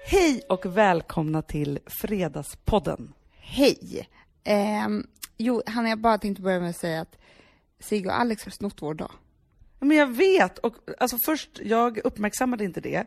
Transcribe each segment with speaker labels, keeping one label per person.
Speaker 1: Hej och välkomna till Fredagspodden.
Speaker 2: Hej! Ehm, jo, Hanna, jag bara tänkte börja med att säga att Sigge och Alex har snott vår dag.
Speaker 1: Men jag vet, och alltså först, jag uppmärksammade inte det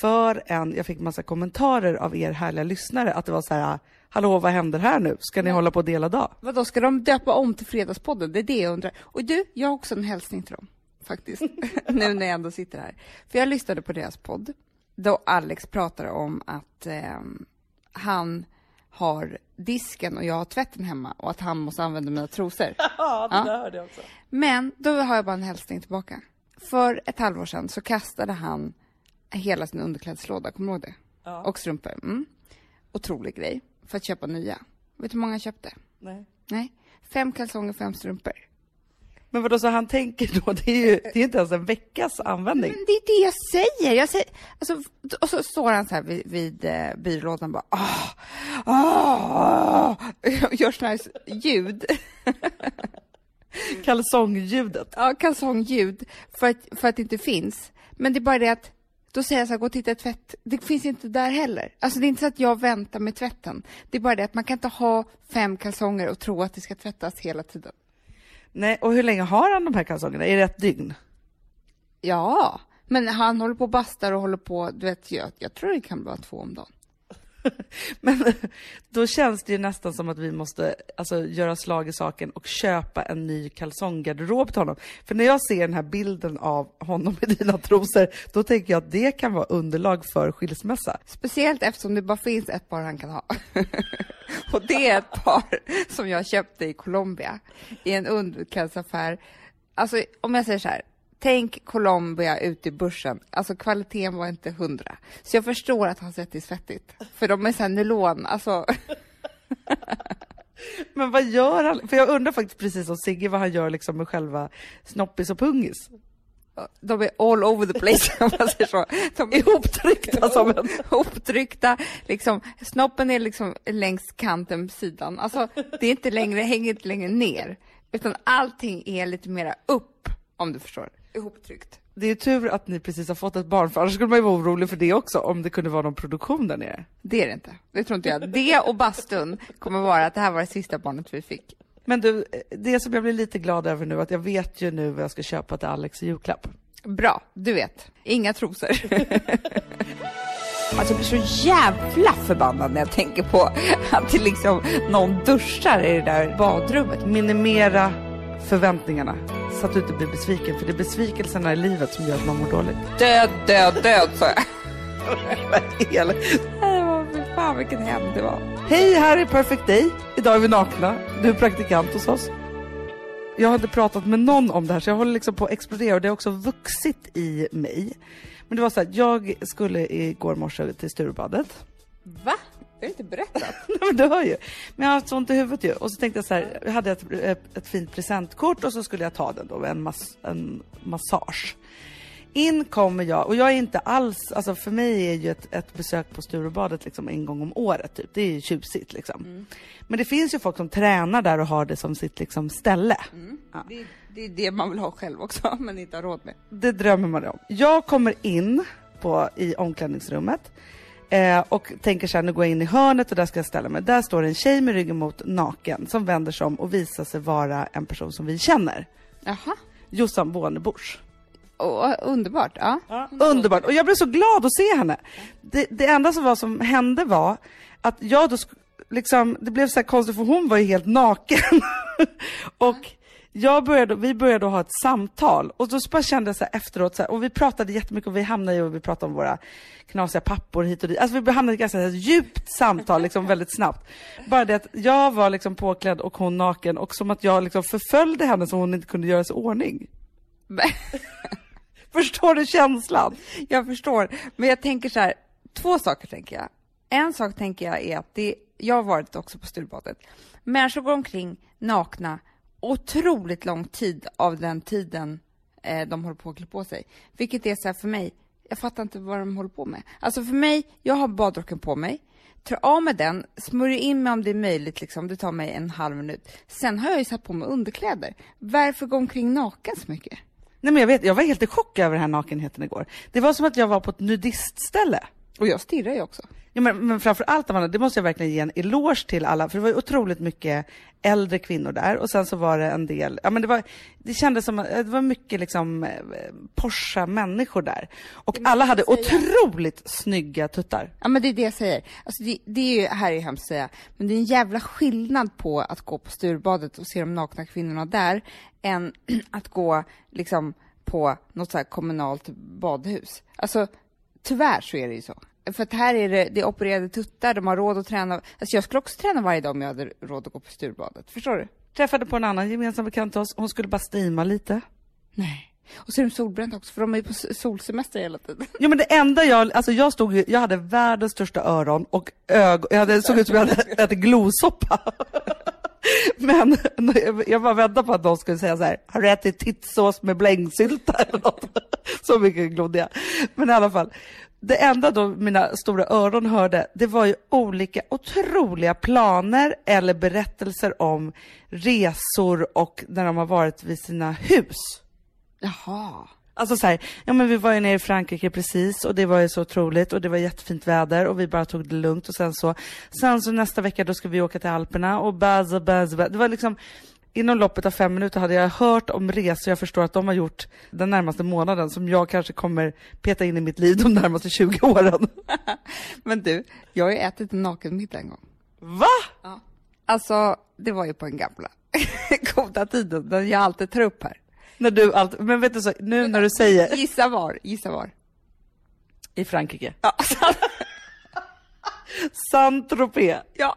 Speaker 1: förrän jag fick massa kommentarer av er härliga lyssnare att det var så här, hallå vad händer här nu? Ska ni hålla på och dela dag?
Speaker 2: Vadå, ska de döpa om till Fredagspodden? Det är det jag undrar. Och du, jag har också en hälsning till dem, faktiskt, nu när jag ändå sitter här. För jag lyssnade på deras podd, då Alex pratar om att ehm, han har disken och jag har tvätten hemma och att han måste använda mina trosor.
Speaker 1: Ja, det där hörde jag också.
Speaker 2: Men då har jag bara en hälsning tillbaka. För ett halvår sedan så kastade han hela sin underklädeslåda, kommer du ihåg det?
Speaker 1: Ja.
Speaker 2: Och strumpor. Mm. Otrolig grej. För att köpa nya. Vet du hur många han köpte?
Speaker 1: Nej.
Speaker 2: Nej. Fem kalsonger, fem strumpor.
Speaker 1: Men vadå, så han tänker då, det är ju det är inte ens en veckas användning.
Speaker 2: Men det är det jag säger. Jag säger alltså, och så står han så här vid, vid eh, byrålådan och bara ah, ah, gör såna här ljud.
Speaker 1: Kalsongljudet.
Speaker 2: Ja, kalsongljud för att, för att det inte finns. Men det är bara det att då säger jag så här, gå och titta i tvätt. Det finns inte där heller. Alltså det är inte så att jag väntar med tvätten. Det är bara det att man kan inte ha fem kalsonger och tro att det ska tvättas hela tiden.
Speaker 1: Nej, och hur länge har han de här kalsongerna? Är det ett dygn?
Speaker 2: Ja, men han håller på och bastar och håller på, du vet, jag, jag tror det kan vara två om dagen.
Speaker 1: Men då känns det ju nästan som att vi måste alltså, göra slag i saken och köpa en ny kalsonggarderob till honom. För när jag ser den här bilden av honom i dina trosor, då tänker jag att det kan vara underlag för skilsmässa.
Speaker 2: Speciellt eftersom det bara finns ett par han kan ha. och det är ett par som jag köpte i Colombia i en underklädsaffär. Alltså om jag säger så här, tänk Colombia ute i börsen. Alltså kvaliteten var inte hundra. Så jag förstår att han sett det svettigt. För de är så här nylon, alltså.
Speaker 1: Men vad gör han? För jag undrar faktiskt precis som Sigge vad han gör liksom med själva snoppis och pungis.
Speaker 2: De är all over the place om man säger så. De är
Speaker 1: Ihoptryckta som en...
Speaker 2: ihoptryckta, liksom, snoppen är liksom längs kanten på sidan. Alltså, det är inte längre, hänger inte längre ner, utan allting är lite mera upp, om du förstår. Ihoptryckt.
Speaker 1: Det är tur att ni precis har fått ett barn, för annars skulle man ju vara orolig för det också, om det kunde vara någon produktion där nere.
Speaker 2: Det är det inte. Det tror inte jag. Det och bastun kommer vara att det här var det sista barnet vi fick.
Speaker 1: Men du, det som jag blir lite glad över nu, att jag vet ju nu vad jag ska köpa till Alex i julklapp.
Speaker 2: Bra, du vet. Inga trosor. Alltså jag blir så jävla förbannad när jag tänker på att det liksom någon duschar i det där badrummet.
Speaker 1: Minimera förväntningarna så att du inte blir besviken, för det är besvikelserna i livet som gör att man mår dåligt.
Speaker 2: Död, död, död, sa jag. Fy fan vilken hämnd det var.
Speaker 1: Hej, här är Perfect Day. Idag är vi nakna. Du är praktikant hos oss. Jag har inte pratat med någon om det här, så jag håller liksom på att explodera och det har också vuxit i mig. Men det var så här, jag skulle igår morse till Sturebadet.
Speaker 2: Va? Det har inte berättat.
Speaker 1: Nej, men du hör ju. Men jag har haft så ont i huvudet ju. Och så tänkte jag så här, jag hade ett, ett, fint presentkort och så skulle jag ta den då, en, mass, en massage. In kommer jag, och jag är inte alls, alltså för mig är ju ett, ett besök på Sturebadet liksom en gång om året typ. Det är ju tjusigt liksom. Men det finns ju folk som tränar där och har det som sitt liksom ställe. Ja.
Speaker 2: Det, det är det man vill ha själv också, men inte har råd med.
Speaker 1: Det drömmer man om. Jag kommer in på, i omklädningsrummet eh, och tänker så här, nu går jag in i hörnet och där ska jag ställa mig. Där står en tjej med ryggen mot naken som vänder sig om och visar sig vara en person som vi känner.
Speaker 2: Jaha.
Speaker 1: Jossan Bornebusch.
Speaker 2: Oh, underbart. Ja.
Speaker 1: Underbart! Och jag blev så glad att se henne. Det, det enda som, var som hände var att jag då, liksom, det blev så här konstigt för hon var ju helt naken. och jag började, vi började ha ett samtal och då så bara kände jag så efteråt, så här, och vi pratade jättemycket och vi hamnade ju och vi pratade om våra knasiga pappor hit och dit. Alltså vi hamnade i ett ganska här djupt samtal liksom väldigt snabbt. Bara det att jag var liksom påklädd och hon naken och som att jag liksom förföljde henne så hon inte kunde göra sig i ordning. Förstår du känslan?
Speaker 2: Jag förstår, men jag tänker så här, två saker tänker jag. En sak tänker jag är att det, jag har varit också på Sturebadet. Människor går omkring nakna otroligt lång tid av den tiden eh, de håller på att klä på sig. Vilket är så för mig, jag fattar inte vad de håller på med. Alltså för mig, jag har badrocken på mig, tar av mig den, smörjer in mig om det är möjligt, liksom. det tar mig en halv minut. Sen har jag ju satt på mig underkläder. Varför gå omkring naken så mycket?
Speaker 1: Nej men jag vet, jag var helt i chock över den här nakenheten igår. Det var som att jag var på ett nudistställe.
Speaker 2: Och jag stirrar ju också.
Speaker 1: Ja, men, men framför allt, Amanda, det måste jag verkligen ge en eloge till alla, för det var ju otroligt mycket äldre kvinnor där och sen så var det en del, ja men det var, det kändes som att det var mycket liksom eh, Porsche människor där. Och alla hade otroligt snygga tuttar.
Speaker 2: Ja men det är det jag säger. Alltså det, det är ju, här är hemskt att säga, men det är en jävla skillnad på att gå på Sturebadet och se de nakna kvinnorna där, än att gå liksom på något så här kommunalt badhus. Alltså tyvärr så är det ju så. För att här är det, det är opererade tuttar, de har råd att träna. Alltså jag skulle också träna varje dag om jag hade råd att gå på Sturebadet. Förstår du?
Speaker 1: Träffade på en annan gemensam bekant till oss, hon skulle bara steama lite.
Speaker 2: Nej. Och så är de solbrända också, för de är ju på solsemester hela tiden.
Speaker 1: Jo men det enda jag, alltså jag stod jag hade världens största öron och ögon, jag hade, såg ut som jag hade ätit glosoppa. Men jag bara väntade på att någon skulle säga så här, har du ätit tittsås med blängsylta eller något? Så mycket glodde jag. Men i alla fall, det enda då mina stora öron hörde, det var ju olika otroliga planer eller berättelser om resor och när de har varit vid sina hus.
Speaker 2: Jaha.
Speaker 1: Alltså så här, ja men vi var ju nere i Frankrike precis och det var ju så otroligt och det var jättefint väder och vi bara tog det lugnt och sen så, sen så nästa vecka då ska vi åka till Alperna och baza, baza, baza. Det var liksom, inom loppet av fem minuter hade jag hört om resor jag förstår att de har gjort den närmaste månaden som jag kanske kommer peta in i mitt liv de närmaste 20 åren.
Speaker 2: Men du, jag har ju ätit en nakenmiddag en gång.
Speaker 1: Va?
Speaker 2: Ja. Alltså, det var ju på en gamla goda tiden, den jag alltid tar upp här.
Speaker 1: När du alltid, men vet du så, nu när du säger...
Speaker 2: Gissa var, gissa var.
Speaker 1: I Frankrike.
Speaker 2: Ja,
Speaker 1: Saint-Tropez.
Speaker 2: ja.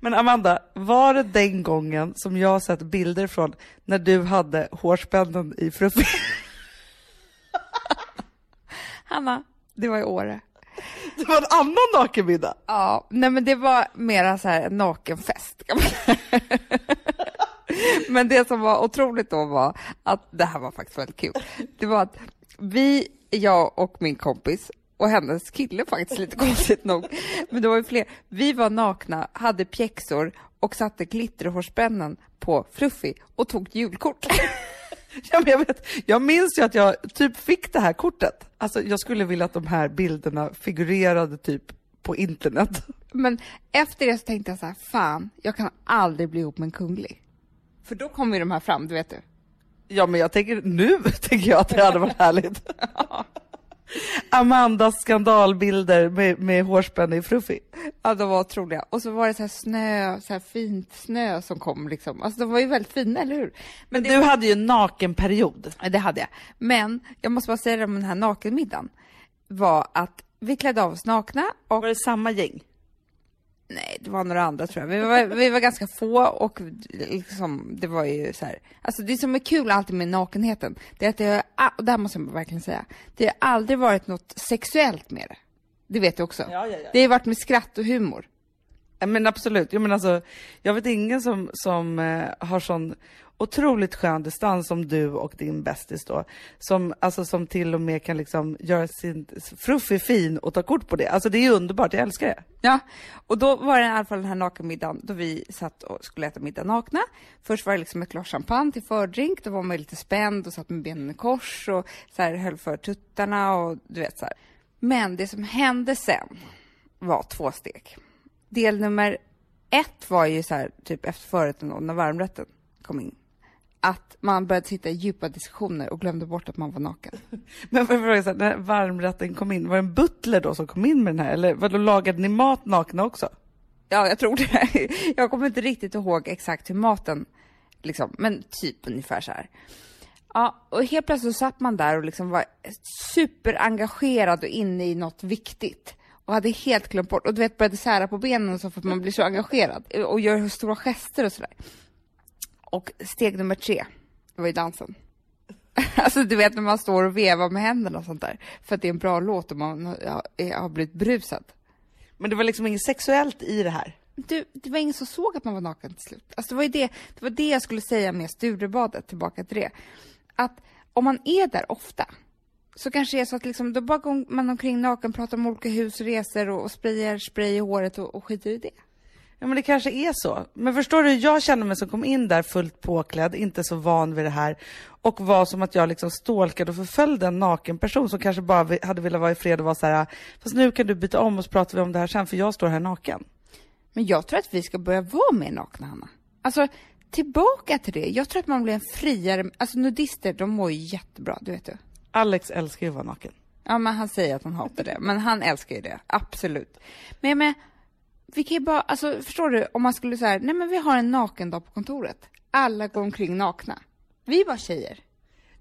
Speaker 1: Men Amanda, var det den gången som jag sett bilder från när du hade hårspännen i fruffi?
Speaker 2: Hanna, det var i Åre.
Speaker 1: Det var en annan nakenmiddag.
Speaker 2: Ja, nej men det var mera så här en nakenfest. Men det som var otroligt då var att, det här var faktiskt väldigt kul, det var att vi, jag och min kompis och hennes kille faktiskt lite konstigt nog, men det var ju fler, vi var nakna, hade pjäxor och satte glitterhårspännen på Fluffy och tog julkort.
Speaker 1: Ja, men jag, vet, jag minns ju att jag typ fick det här kortet. Alltså jag skulle vilja att de här bilderna figurerade typ på internet.
Speaker 2: Men efter det så tänkte jag så här, fan, jag kan aldrig bli ihop med en kunglig. För då kommer ju de här fram, du vet du.
Speaker 1: Ja men jag tänker nu tänker jag att det hade varit härligt. Amandas skandalbilder med, med hårspänne i fruffi.
Speaker 2: Ja, de var otroliga. Och så var det så här snö, så här fint snö som kom liksom. Alltså de var ju väldigt fina, eller hur?
Speaker 1: Men du hade ju en nakenperiod.
Speaker 2: Ja, det hade jag. Men jag måste bara säga det om den här nakenmiddagen. Var att vi klädde av oss nakna och...
Speaker 1: Var det samma gäng?
Speaker 2: Nej, det var några andra tror jag. Vi var, vi var ganska få och liksom, det var ju så här. Alltså det som är kul alltid med nakenheten, det är att det har, och det här måste jag verkligen säga, det har aldrig varit något sexuellt med det. Det vet du också.
Speaker 1: Ja, ja, ja.
Speaker 2: Det har varit med skratt och humor.
Speaker 1: Men absolut. Jag, men alltså, jag vet ingen som, som eh, har sån otroligt skön distans som du och din bästis då. Som, alltså, som till och med kan liksom göra sin fruffig fin och ta kort på det. Alltså det är underbart, jag älskar det.
Speaker 2: Ja, och då var det i alla fall den här nakenmiddagen då vi satt och skulle äta middag nakna. Först var det liksom ett glas champagne till fördrink, då var man lite spänd och satt med benen i kors och så här höll för tuttarna och du vet så här. Men det som hände sen var två steg. Del nummer ett var ju så här, typ efter förrätten och när varmrätten kom in. Att man började sitta i djupa diskussioner och glömde bort att man var naken.
Speaker 1: Men får jag fråga, så här, när varmrätten kom in, var det en butler då som kom in med den här? Eller vadå, lagade ni mat nakna också?
Speaker 2: Ja, jag tror det. Jag kommer inte riktigt ihåg exakt hur maten, liksom, men typ ungefär så här. Ja, och helt plötsligt satt man där och liksom var superengagerad och inne i något viktigt och hade helt glömt bort, och du vet började sära på benen och så för att man blir så engagerad och gör stora gester och sådär. Och steg nummer tre, det var ju dansen. Alltså du vet när man står och vevar med händerna och sånt där, för att det är en bra låt och man har, blivit brusad.
Speaker 1: Men det var liksom inget sexuellt i det här?
Speaker 2: Du, det var ingen som såg att man var naken till slut. Alltså det var ju det, det var det jag skulle säga med Sturebadet, tillbaka till det. Att om man är där ofta, så kanske det är så att liksom, då bara går man omkring naken, pratar om olika hus, resor och, och sprayar spray i håret och, och skiter i det.
Speaker 1: Ja men det kanske är så. Men förstår du, jag känner mig som kom in där fullt påklädd, inte så van vid det här och var som att jag liksom stalkade och förföljde en naken person som kanske bara hade velat vara i fred och vara så här, fast nu kan du byta om och så pratar vi om det här sen för jag står här naken.
Speaker 2: Men jag tror att vi ska börja vara mer nakna, Hanna. Alltså, tillbaka till det. Jag tror att man blir en friare, alltså nudister, de mår ju jättebra, du vet du.
Speaker 1: Alex älskar ju att vara naken.
Speaker 2: Ja, men han säger att han hatar det, men han älskar ju det, absolut. Men menar, vi kan ju bara, alltså förstår du, om man skulle säga, nej men vi har en nakendag på kontoret. Alla går omkring nakna. Vi är bara tjejer.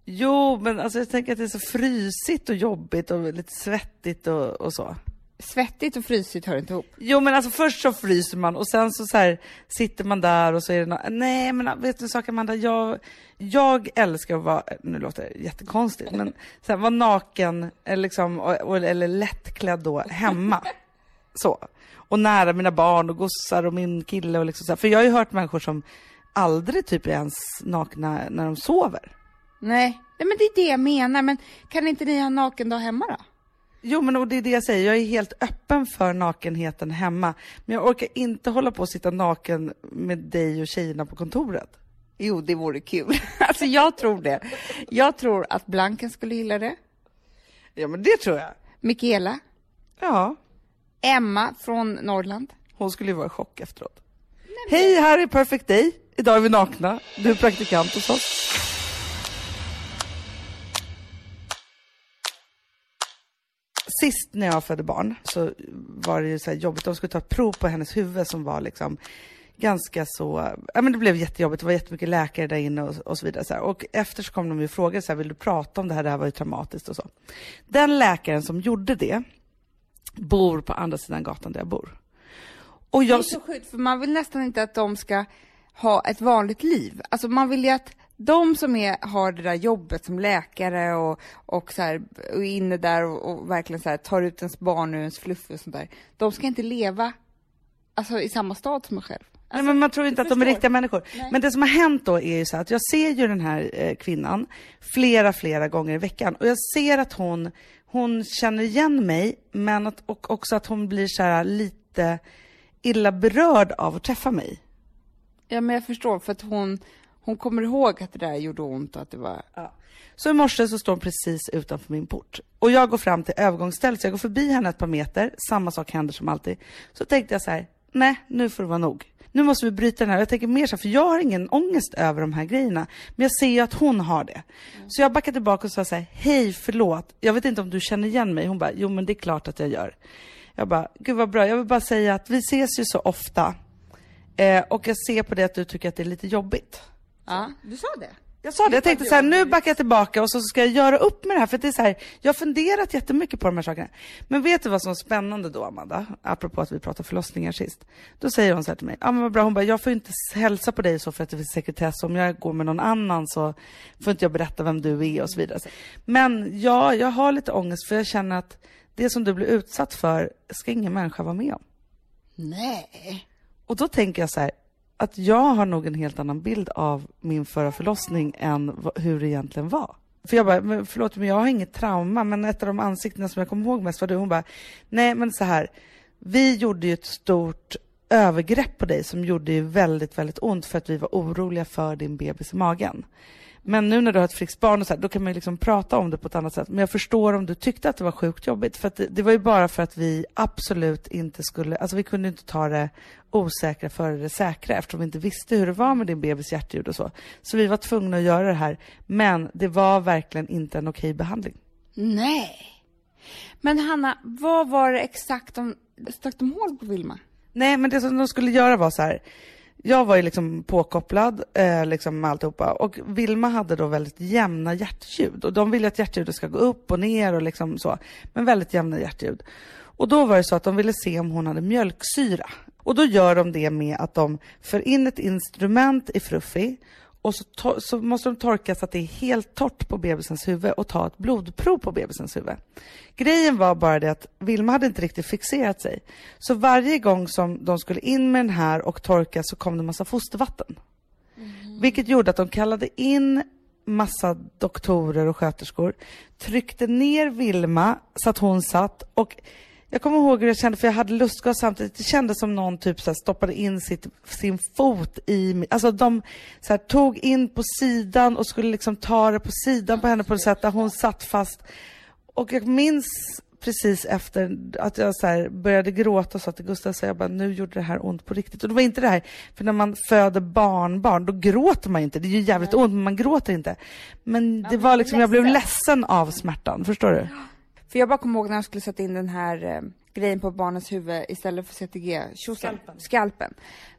Speaker 1: Jo, men alltså jag tänker att det är så frysigt och jobbigt och lite svettigt och, och så.
Speaker 2: Svettigt och frysigt hör inte ihop.
Speaker 1: Jo men alltså först så fryser man och sen så, så här, sitter man där och så är det no Nej men vet du en sak Amanda, jag, jag älskar att vara, nu låter det jättekonstigt, men så här, vara naken eller, liksom, eller lättklädd då hemma. Så. Och nära mina barn och gossar och min kille och liksom så här. För jag har ju hört människor som aldrig typ är ens nakna när de sover.
Speaker 2: Nej, Nej men det är det jag menar. Men kan inte ni ha nakendag hemma då?
Speaker 1: Jo, men och det är det jag säger. Jag är helt öppen för nakenheten hemma. Men jag orkar inte hålla på och sitta naken med dig och tjejerna på kontoret.
Speaker 2: Jo, det vore kul. alltså, jag tror det. Jag tror att Blanken skulle gilla det.
Speaker 1: Ja, men det tror jag.
Speaker 2: Mikaela.
Speaker 1: Ja.
Speaker 2: Emma från Norrland.
Speaker 1: Hon skulle ju vara i chock efteråt. Nej, Hej, här är Perfect Day. Idag är vi nakna. Du är praktikant hos oss. Sist när jag födde barn så var det ju så jobbigt. De skulle ta ett prov på hennes huvud som var liksom ganska så, ja men det blev jättejobbigt, det var jättemycket läkare där inne och, och så vidare. Så här. Och efter så kom de ju och frågade så här, vill du prata om det här, det här var ju traumatiskt och så. Den läkaren som gjorde det bor på andra sidan gatan där jag bor.
Speaker 2: Och jag... Det är så sjukt, för man vill nästan inte att de ska ha ett vanligt liv. Alltså man vill ju att de som är, har det där jobbet som läkare och, och, så här, och är inne där och, och verkligen så här, tar ut ens barn ur ens fluff och sånt där, de ska inte leva alltså, i samma stad som en själv. Alltså,
Speaker 1: Nej, men man tror inte att de är riktiga människor. Nej. Men det som har hänt då är ju så att jag ser ju den här eh, kvinnan flera, flera gånger i veckan och jag ser att hon, hon känner igen mig, men att, och också att hon blir så här lite illa berörd av att träffa mig.
Speaker 2: Ja, men jag förstår, för att hon, hon kommer ihåg att det där gjorde ont och att det var...
Speaker 1: Ja. Så i morse så står hon precis utanför min port. Och jag går fram till övergångsstället, så jag går förbi henne ett par meter. Samma sak händer som alltid. Så tänkte jag så här, nej, nu får det vara nog. Nu måste vi bryta den här. Jag tänker mer så här, för jag har ingen ångest över de här grejerna. Men jag ser ju att hon har det. Mm. Så jag backar tillbaka och sa så här, hej, förlåt. Jag vet inte om du känner igen mig. Hon bara, jo men det är klart att jag gör. Jag bara, gud vad bra. Jag vill bara säga att vi ses ju så ofta. Eh, och jag ser på det att du tycker att det är lite jobbigt.
Speaker 2: Ja, du sa det.
Speaker 1: Jag sa det, jag tänkte så här, nu backar jag tillbaka och så ska jag göra upp med det här, för det är så här, jag har funderat jättemycket på de här sakerna. Men vet du vad som är spännande då, Amanda? Apropå att vi pratade förlossningar sist. Då säger hon så här till mig, ja men vad bra, hon bara, jag får inte hälsa på dig så för att det finns sekretess, om jag går med någon annan så får inte jag berätta vem du är och så vidare. Men ja, jag har lite ångest för jag känner att det som du blir utsatt för ska ingen människa vara med om.
Speaker 2: Nej.
Speaker 1: Och då tänker jag så här, att jag har nog en helt annan bild av min förra förlossning än hur det egentligen var. För jag bara, men förlåt men jag har inget trauma, men ett av de ansiktena som jag kommer ihåg mest var du. Hon bara, nej men så här, vi gjorde ju ett stort övergrepp på dig som gjorde ju väldigt, väldigt ont för att vi var oroliga för din bebis i magen. Men nu när du har ett friskt barn och så här, då kan man ju liksom prata om det på ett annat sätt. Men jag förstår om du tyckte att det var sjukt jobbigt. För det, det, var ju bara för att vi absolut inte skulle, alltså vi kunde inte ta det osäkra före det säkra eftersom vi inte visste hur det var med din bebis hjärtljud och så. Så vi var tvungna att göra det här. Men det var verkligen inte en okej behandling.
Speaker 2: Nej. Men Hanna, vad var det exakt de stack de hål på Vilma?
Speaker 1: Nej, men det som de skulle göra var så här jag var ju liksom påkopplad eh, liksom med alltihopa och Vilma hade då väldigt jämna hjärtljud och de vill ju att hjärtljudet ska gå upp och ner och liksom så, men väldigt jämna hjärtljud. Och då var det så att de ville se om hon hade mjölksyra. Och då gör de det med att de för in ett instrument i Fruffi och så, så, måste de torka så att det är helt torrt på bebisens huvud och ta ett blodprov på bebisens huvud. Grejen var bara det att Vilma hade inte riktigt fixerat sig. Så varje gång som de skulle in med den här och torka så kom det massa fostervatten. Mm. Vilket gjorde att de kallade in massa doktorer och sköterskor, tryckte ner Vilma så att hon satt och Jag kommer ihåg hur jag kände, för jag hade lustgas samtidigt. Det kändes som någon typ så här, stoppade in sitt, sin fot i. Alltså de så här, tog in på sidan och skulle liksom ta det på sidan på henne på ett sätt där hon satt fast. Och jag minns precis efter att jag så började gråta och sa till Gustav, så jag bara, nu gjorde det här ont på riktigt. Och det var inte det här, för när man föder barnbarn, då gråter man inte. Det är ju jävligt Nej. ont, men man gråter inte. Men det var liksom, jag blev ledsen av smärtan, förstår du?
Speaker 2: För jag bara kommer ihåg när jag skulle sätta in den här eh, grejen på barnets huvud istället för CTG,
Speaker 1: skalpen.
Speaker 2: skalpen.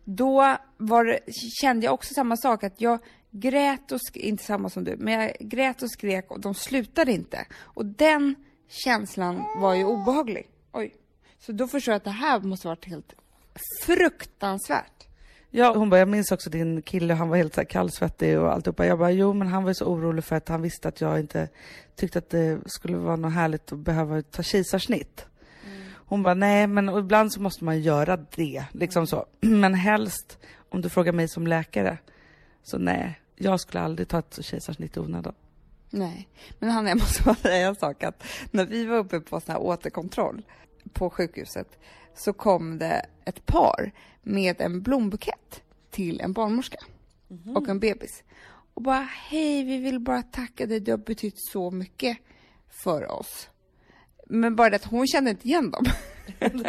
Speaker 2: Då var det, kände jag också samma sak, att jag grät och skrek, inte samma som du, men jag grät och skrek och de slutade inte. Och den känslan var ju obehaglig. Oj. Så då förstår jag att det här måste varit helt fruktansvärt.
Speaker 1: Ja, hon bara, jag minns också din kille, han var helt så här kallsvettig och alltihopa. Jag bara, jo men han var ju så orolig för att han visste att jag inte tyckte att det skulle vara något härligt att behöva ta kisarsnitt. Mm. Hon bara, nej men ibland så måste man göra det, liksom så. Men helst, om du frågar mig som läkare, så nej, jag skulle aldrig ta ett kejsarsnitt i onödan.
Speaker 2: Nej, men Hanna, jag måste bara säga en sak. Att när vi var uppe på sån här återkontroll på sjukhuset så kom det ett par med en blombukett till en barnmorska mm -hmm. och en bebis. Och bara, hej, vi vill bara tacka dig, du har betytt så mycket för oss. Men bara det att hon kände inte igen dem.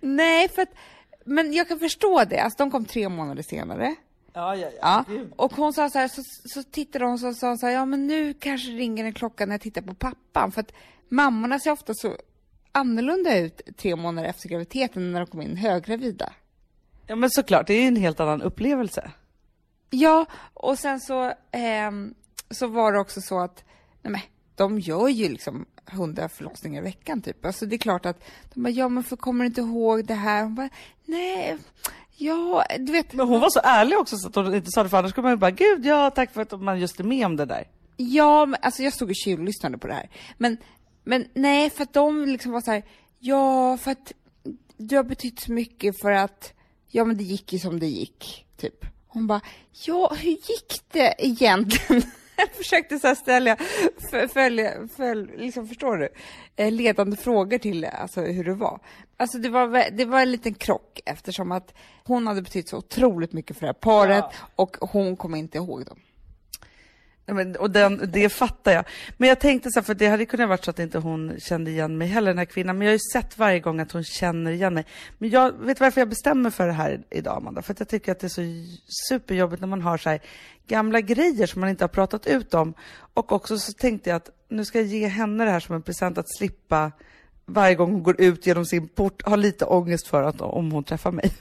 Speaker 2: Nej, för att, men jag kan förstå det. Alltså, de kom tre månader senare.
Speaker 1: Ja, ja, ja.
Speaker 2: ja. Och hon sa så här, så, så tittade hon och sa så här, ja men nu kanske ringer en klocka när jag tittar på pappan. För att mammorna ser ofta så annorlunda ut tre månader efter graviditeten när de kommer in höggravida.
Speaker 1: Ja men såklart, det är ju en helt annan upplevelse.
Speaker 2: Ja, och sen så, eh, så var det också så att, nej men, de gör ju liksom hundra förlossningar i veckan typ. Alltså det är klart att de bara, ja men för kommer du inte ihåg det här? Hon bara, nej, Ja, du vet.
Speaker 1: Men hon var så ärlig också så att hon inte sa det för annars skulle man ju bara, gud ja tack för att man just är med om det där.
Speaker 2: Ja, men alltså jag stod och tjuvlyssnade på det här. Men, men nej, för att de liksom var så här, ja för att du har betytt så mycket för att, ja men det gick ju som det gick, typ. Hon bara, ja hur gick det egentligen? jag försökte så här ställa, följa, följ, liksom förstår du, eh, ledande frågor till alltså, hur det var. Alltså det var, det var en liten krock eftersom att hon hade betytt så otroligt mycket för det här paret ja. och hon kom inte ihåg dem.
Speaker 1: Men, och den, det fattar jag. Men jag tänkte så här, för det hade kunnat varit så att inte hon kände igen mig heller, den här kvinnan. Men jag har ju sett varje gång att hon känner igen mig. Men jag vet varför jag bestämmer för det här idag, Amanda? För att jag tycker att det är så superjobbigt när man har så här gamla grejer som man inte har pratat ut om. Och också så tänkte jag att nu ska jag ge henne det här som en present att slippa varje gång hon går ut genom sin port ha lite ångest för att om hon träffar mig.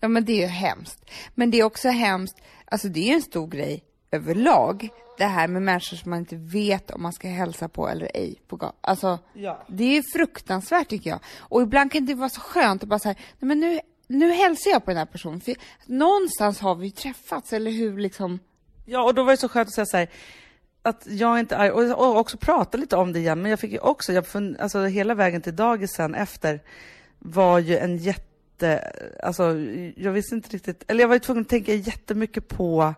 Speaker 2: Ja, men det är ju hemskt. Men det är också hemskt, alltså det är ju en stor grej överlag, det här med människor som man inte vet om man ska hälsa på eller ej på gatan. Alltså, ja. det är fruktansvärt tycker jag. Och ibland kan det vara så skönt att bara säga, nej men nu, nu hälsar jag på den här personen, för någonstans har vi träffats, eller hur liksom?
Speaker 1: Ja, och då var det så skönt att säga så här, att jag inte är och också prata lite om det igen, men jag fick ju också, jag fun, alltså hela vägen till dagis sen efter var ju en jätte, alltså jag visste inte riktigt, eller jag var ju tvungen att tänka jättemycket på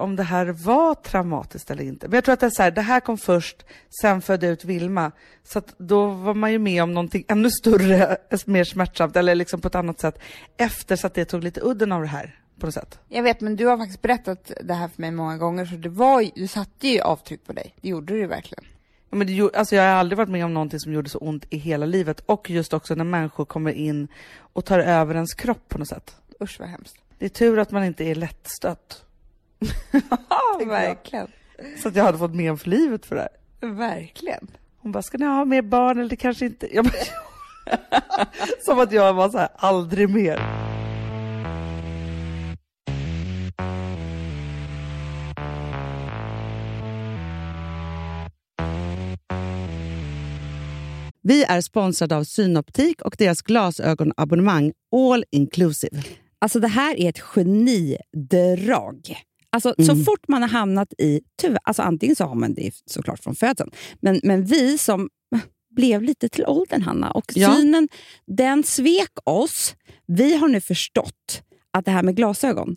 Speaker 1: om det här var traumatiskt eller inte. Men jag tror att det är så här, det här kom först, sen födde jag ut Vilma. Så då var man ju med om någonting ännu större, mer smärtsamt eller liksom på ett annat sätt efter så att det tog lite udden av det här på något sätt.
Speaker 2: Jag vet, men du har faktiskt berättat det här för mig många gånger, så det var du satte ju avtryck på dig. Det gjorde du verkligen.
Speaker 1: Ja, men det, alltså jag har aldrig varit med om någonting som gjorde så ont i hela livet. Och just också när människor kommer in och tar över ens kropp på något sätt.
Speaker 2: Usch vad hemskt.
Speaker 1: Det är tur att man inte är lättstött.
Speaker 2: Ja, verkligen.
Speaker 1: Så att jag hade fått men för livet för det
Speaker 2: här. Verkligen.
Speaker 1: Hon bara, ska ni ha mer barn eller kanske inte... Jag bara, Som att jag var så här, aldrig mer. Vi är sponsrade av Synoptik och deras glasögonabonnemang All Inclusive.
Speaker 3: Alltså det här är ett genidrag. Alltså, mm. Så fort man har hamnat i... Tyvärr, alltså antingen så har man det såklart från födseln, men, men vi som blev lite till åldern, Hanna, och ja. synen den svek oss. Vi har nu förstått att det här med glasögon,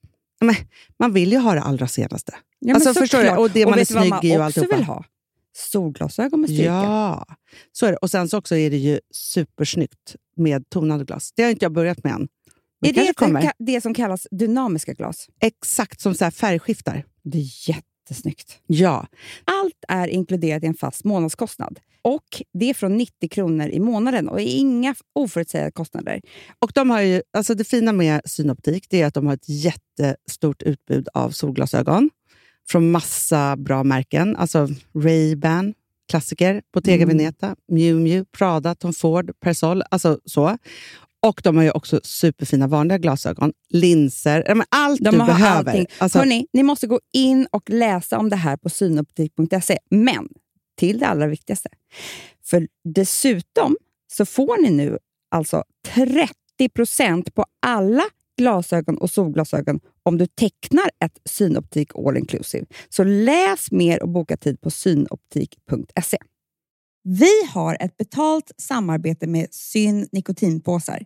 Speaker 1: Men, man vill ju ha det allra senaste.
Speaker 3: Ja,
Speaker 1: alltså, förstår du? Och det man är snygg i och
Speaker 3: man
Speaker 1: alltihopa.
Speaker 3: vill ha? Solglasögon med styrka.
Speaker 1: Ja, så är det. Och sen så också är det ju supersnyggt med tonade glas. Det har inte jag börjat med än. Men
Speaker 3: Är det det som kallas dynamiska glas?
Speaker 1: Exakt som så färgskiftar.
Speaker 3: Det är jättesnyggt.
Speaker 1: Ja.
Speaker 3: Allt är inkluderat i en fast månadskostnad. Och Det är från 90 kronor i månaden och inga oförutsägbara kostnader.
Speaker 1: Och de har ju, alltså det fina med Synoptik det är att de har ett jättestort utbud av solglasögon från massa bra märken. Alltså Ray-Ban, klassiker, Bottega
Speaker 3: Mm.
Speaker 1: Veneta, Miu Miu, Prada, Tom Ford, Persol. Alltså så. Och de har ju också superfina vanliga glasögon, linser, allt
Speaker 3: De
Speaker 1: du behöver.
Speaker 3: allting.
Speaker 1: Alltså,
Speaker 3: Hörrni, ni måste gå in och läsa om det här på synoptik.se. Men till det allra viktigaste. För dessutom så får ni nu alltså 30% på alla glasögon och solglasögon om du tecknar ett Synoptik All Inclusive. Så läs mer och boka tid på synoptik.se. Vi har ett betalt samarbete med Syn nikotinpåsar.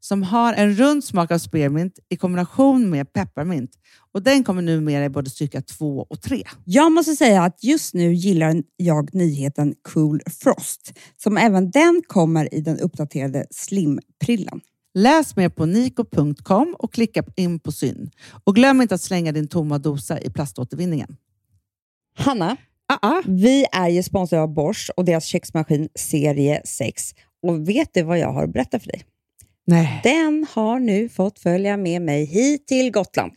Speaker 1: som har en rund smak av spearmint i kombination med pepparmint. Och Den kommer numera i både styrka 2 och 3.
Speaker 3: Jag måste säga att just nu gillar jag nyheten Cool Frost, som även den kommer i den uppdaterade Slim-prillan.
Speaker 1: Läs mer på niko.com och klicka in på syn. Och glöm inte att slänga din tomma dosa i plaståtervinningen.
Speaker 3: Hanna,
Speaker 1: ah.
Speaker 3: vi är ju sponsrade av Bosch och deras köksmaskin serie 6. Och vet du vad jag har att berätta för dig?
Speaker 1: Nej.
Speaker 3: Den har nu fått följa med mig hit till Gotland.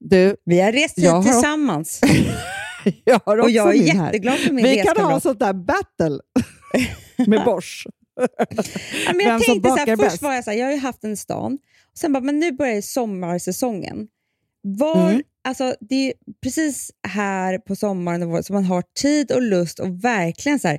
Speaker 1: Du,
Speaker 3: Vi har rest hit
Speaker 1: har-
Speaker 3: tillsammans.
Speaker 1: jag har också
Speaker 3: Och jag är
Speaker 1: min
Speaker 3: jätteglad för min
Speaker 1: Vi kan ha sånt där battle med Bosch.
Speaker 3: Ja, men jag
Speaker 1: Vem
Speaker 3: tänkte så här, först
Speaker 1: bäst.
Speaker 3: var jag så här, jag har ju haft en stan. Och sen bara, men nu börjar sommarsäsongen. Var,
Speaker 1: Mm.
Speaker 3: alltså, det är precis här på sommaren och våren som man har tid och lust och verkligen så här,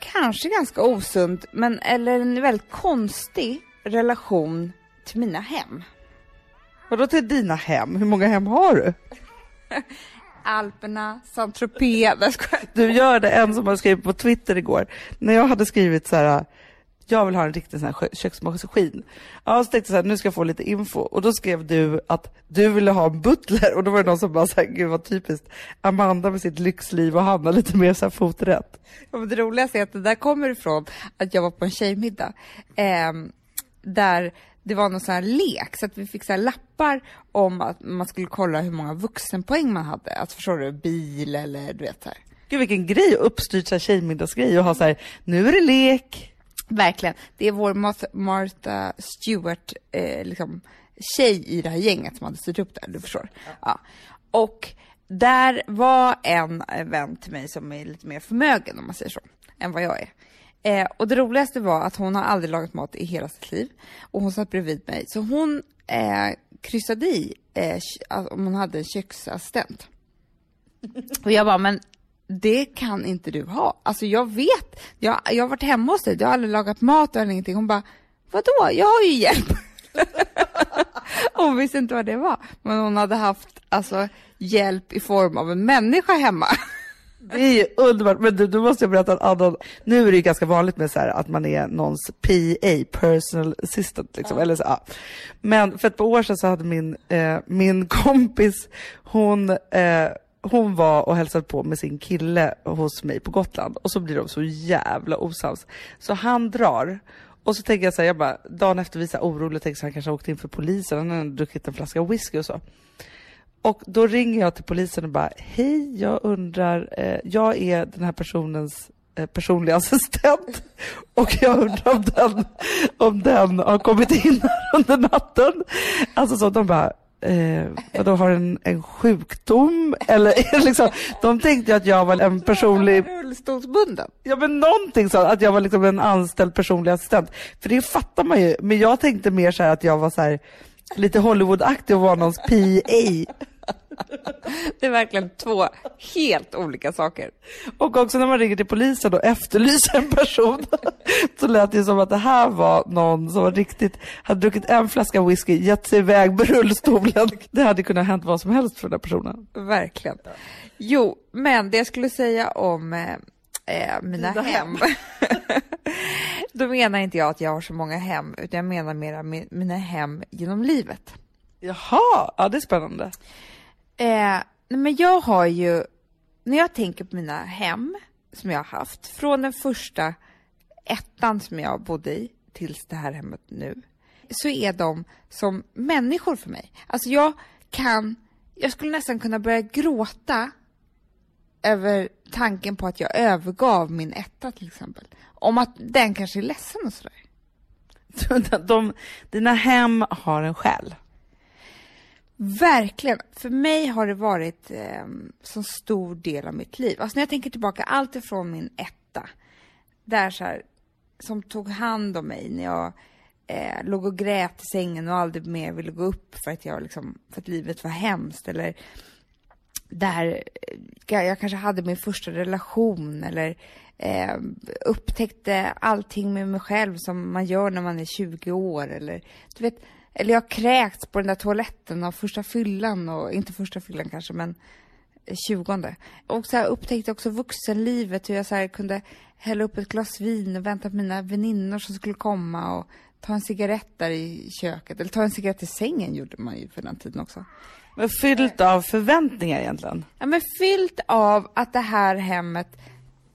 Speaker 2: kanske ganska osund, men eller en väldigt konstig relation till mina hem.
Speaker 1: Vadå till dina hem? Hur många hem har du?
Speaker 2: Alperna, Saint-Tropez.
Speaker 1: Du gör det en som har skrivit på Twitter igår. När jag hade skrivit så här, jag vill ha en riktig sån här kö- köksmaskin. Ja, så tänkte jag så här, nu ska jag få lite info. Och då skrev du att du ville ha en butler. Och då var det någon som bara så här, gud vad typiskt. Amanda med sitt lyxliv och Hanna lite mer så här foträtt.
Speaker 2: Ja, men det roligaste är att det där kommer ifrån att jag var på en tjejmiddag. ehm, där det var någon sån här lek, så att vi fick så lappar om att man skulle kolla hur många vuxenpoäng man hade. Alltså förstår du, bil eller du vet så här.
Speaker 1: Gud vilken grej, här tjejmiddagsgrej och ha så här, nu är det lek.
Speaker 2: Verkligen. Det är vår Martha, Stewart, eh, liksom, tjej i det här gänget som hade styrt upp det här, du förstår. Ja. Och där var en vän till mig som är lite mer förmögen, om man säger så, än vad jag är. Eh, och det roligaste var att hon har aldrig lagat mat i hela sitt liv. Och hon satt bredvid mig. Så hon eh, kryssade i eh, alltså, om hon hade en köksassistent. Och jag bara, men det kan inte du ha. Alltså jag vet, jag, jag har varit hemma hos dig, du har aldrig lagat mat eller ingenting. Hon bara, vadå, jag har ju hjälp. hon visste inte vad det var. Men hon hade haft alltså, hjälp i form av en människa hemma.
Speaker 1: Det är ju underbart, men du, du måste jag berätta att Anna, nu är det ju ganska vanligt med så här att man är någons PA, personal assistant liksom, eller så, ja. Men för ett par år sedan så hade min, eh, min kompis, hon, eh, hon var och hälsade på med sin kille hos mig på Gotland och så blir de så jävla osams. Så han drar och så tänker jag så här, jag bara, dagen efter vi är så här tänker så han kanske har åkt in för polisen, han har druckit en flaska whisky och så. Och då ringer jag till polisen och bara, hej, jag undrar, eh, jag är den här personens eh, personliga assistent och jag undrar om den, om den har kommit in här under natten. Alltså så de bara, eh, vadå, har en, en sjukdom? Eller liksom, de tänkte ju att jag var en personlig
Speaker 2: Rullstolsbunden.
Speaker 1: Ja men någonting så att jag var liksom en anställd personlig assistent. För det fattar man ju. Men jag tänkte mer så att jag var så här lite Hollywood-aktig och var någons PA.
Speaker 2: Det är verkligen två helt olika saker.
Speaker 1: Och också när man ringer till polisen och efterlyser en person så lät det som att det här var någon som var riktigt, hade druckit en flaska whisky, gett sig iväg med rullstolen. Det hade kunnat hänt vad som helst för den här personen.
Speaker 2: Verkligen. Jo, men det jag skulle säga om eh, eh, mina
Speaker 1: Dina
Speaker 2: hem. Då menar inte jag att jag har så många hem, utan jag menar mera mi- mina hem genom livet.
Speaker 1: Jaha, ja det är spännande.
Speaker 2: Eh, nej, men jag har ju, när jag tänker på mina hem som jag har haft, från den första ettan som jag bodde i tills det här hemmet nu, så är de som människor för mig. Alltså jag kan, jag skulle nästan kunna börja gråta över tanken på att jag övergav min etta till exempel. Om att den kanske är ledsen och sådär.
Speaker 1: De, de, dina hem har en själ.
Speaker 2: Verkligen. För mig har det varit eh, så stor del av mitt liv. Alltså när jag tänker tillbaka, allt ifrån min etta, där så här, som tog hand om mig när jag eh, låg och grät i sängen och aldrig mer ville gå upp för att, jag liksom, för att livet var hemskt. Eller där eh, jag kanske hade min första relation eller eh, upptäckte allting med mig själv som man gör när man är 20 år. Eller, du vet, eller jag har kräkts på den där toaletten av första fyllan, och inte första fyllan kanske, men tjugonde. Och så här upptäckte också vuxenlivet, hur jag så här kunde hälla upp ett glas vin och vänta på mina väninnor som skulle komma och ta en cigarett där i köket. Eller ta en cigarett i sängen gjorde man ju för den tiden också.
Speaker 1: Men fyllt av förväntningar egentligen.
Speaker 2: Ja, men fyllt av att det här hemmet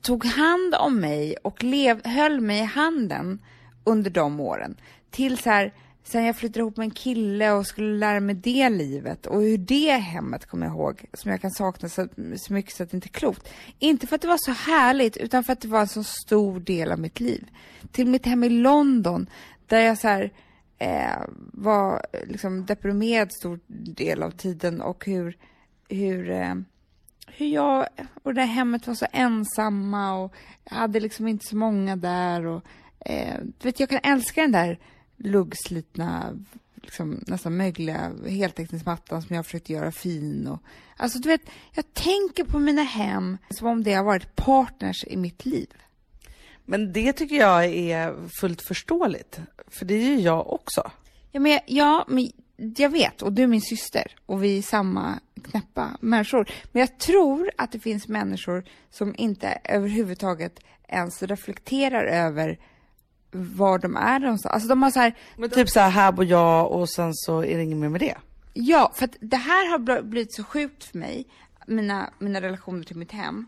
Speaker 2: tog hand om mig och lev, höll mig i handen under de åren. Till så här, sen jag flyttade ihop med en kille och skulle lära mig det livet och hur det hemmet kommer jag ihåg, som jag kan sakna så, så mycket så att det inte är klokt. Inte för att det var så härligt, utan för att det var en så stor del av mitt liv. Till mitt hem i London, där jag så här, eh, var liksom deprimerad stor del av tiden och hur, hur, eh, hur jag och det där hemmet var så ensamma och jag hade liksom inte så många där och eh, du vet, jag kan älska den där luggslitna, liksom, nästan mögliga heltäckningsmattan som jag försökte göra fin och alltså du vet, jag tänker på mina hem som om det har varit partners i mitt liv.
Speaker 1: Men det tycker jag är fullt förståeligt. För det är ju jag också.
Speaker 2: Ja, men, ja, men jag vet, och du är min syster och vi är samma knäppa människor. Men jag tror att det finns människor som inte överhuvudtaget ens reflekterar över var de är någonstans. Alltså de har så här...
Speaker 1: Men typ så här, här bor jag och sen så är det inget mer med det.
Speaker 2: Ja, för att det här har blivit så sjukt för mig, mina, mina relationer till mitt hem,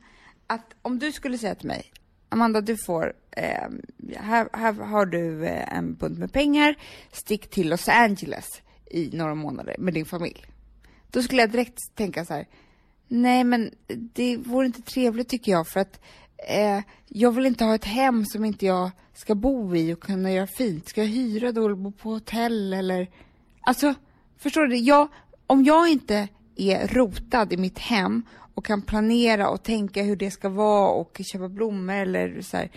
Speaker 2: att om du skulle säga till mig, Amanda, du får, eh, här, här har du eh, en bunt med pengar, stick till Los Angeles i några månader med din familj. Då skulle jag direkt tänka så här, nej men det vore inte trevligt tycker jag för att eh, jag vill inte ha ett hem som inte jag ska bo i och kunna göra fint. Ska jag hyra då eller bo på hotell eller? Alltså, förstår du? Jag, om jag inte är rotad i mitt hem och kan planera och tänka hur det ska vara och köpa blommor eller så här,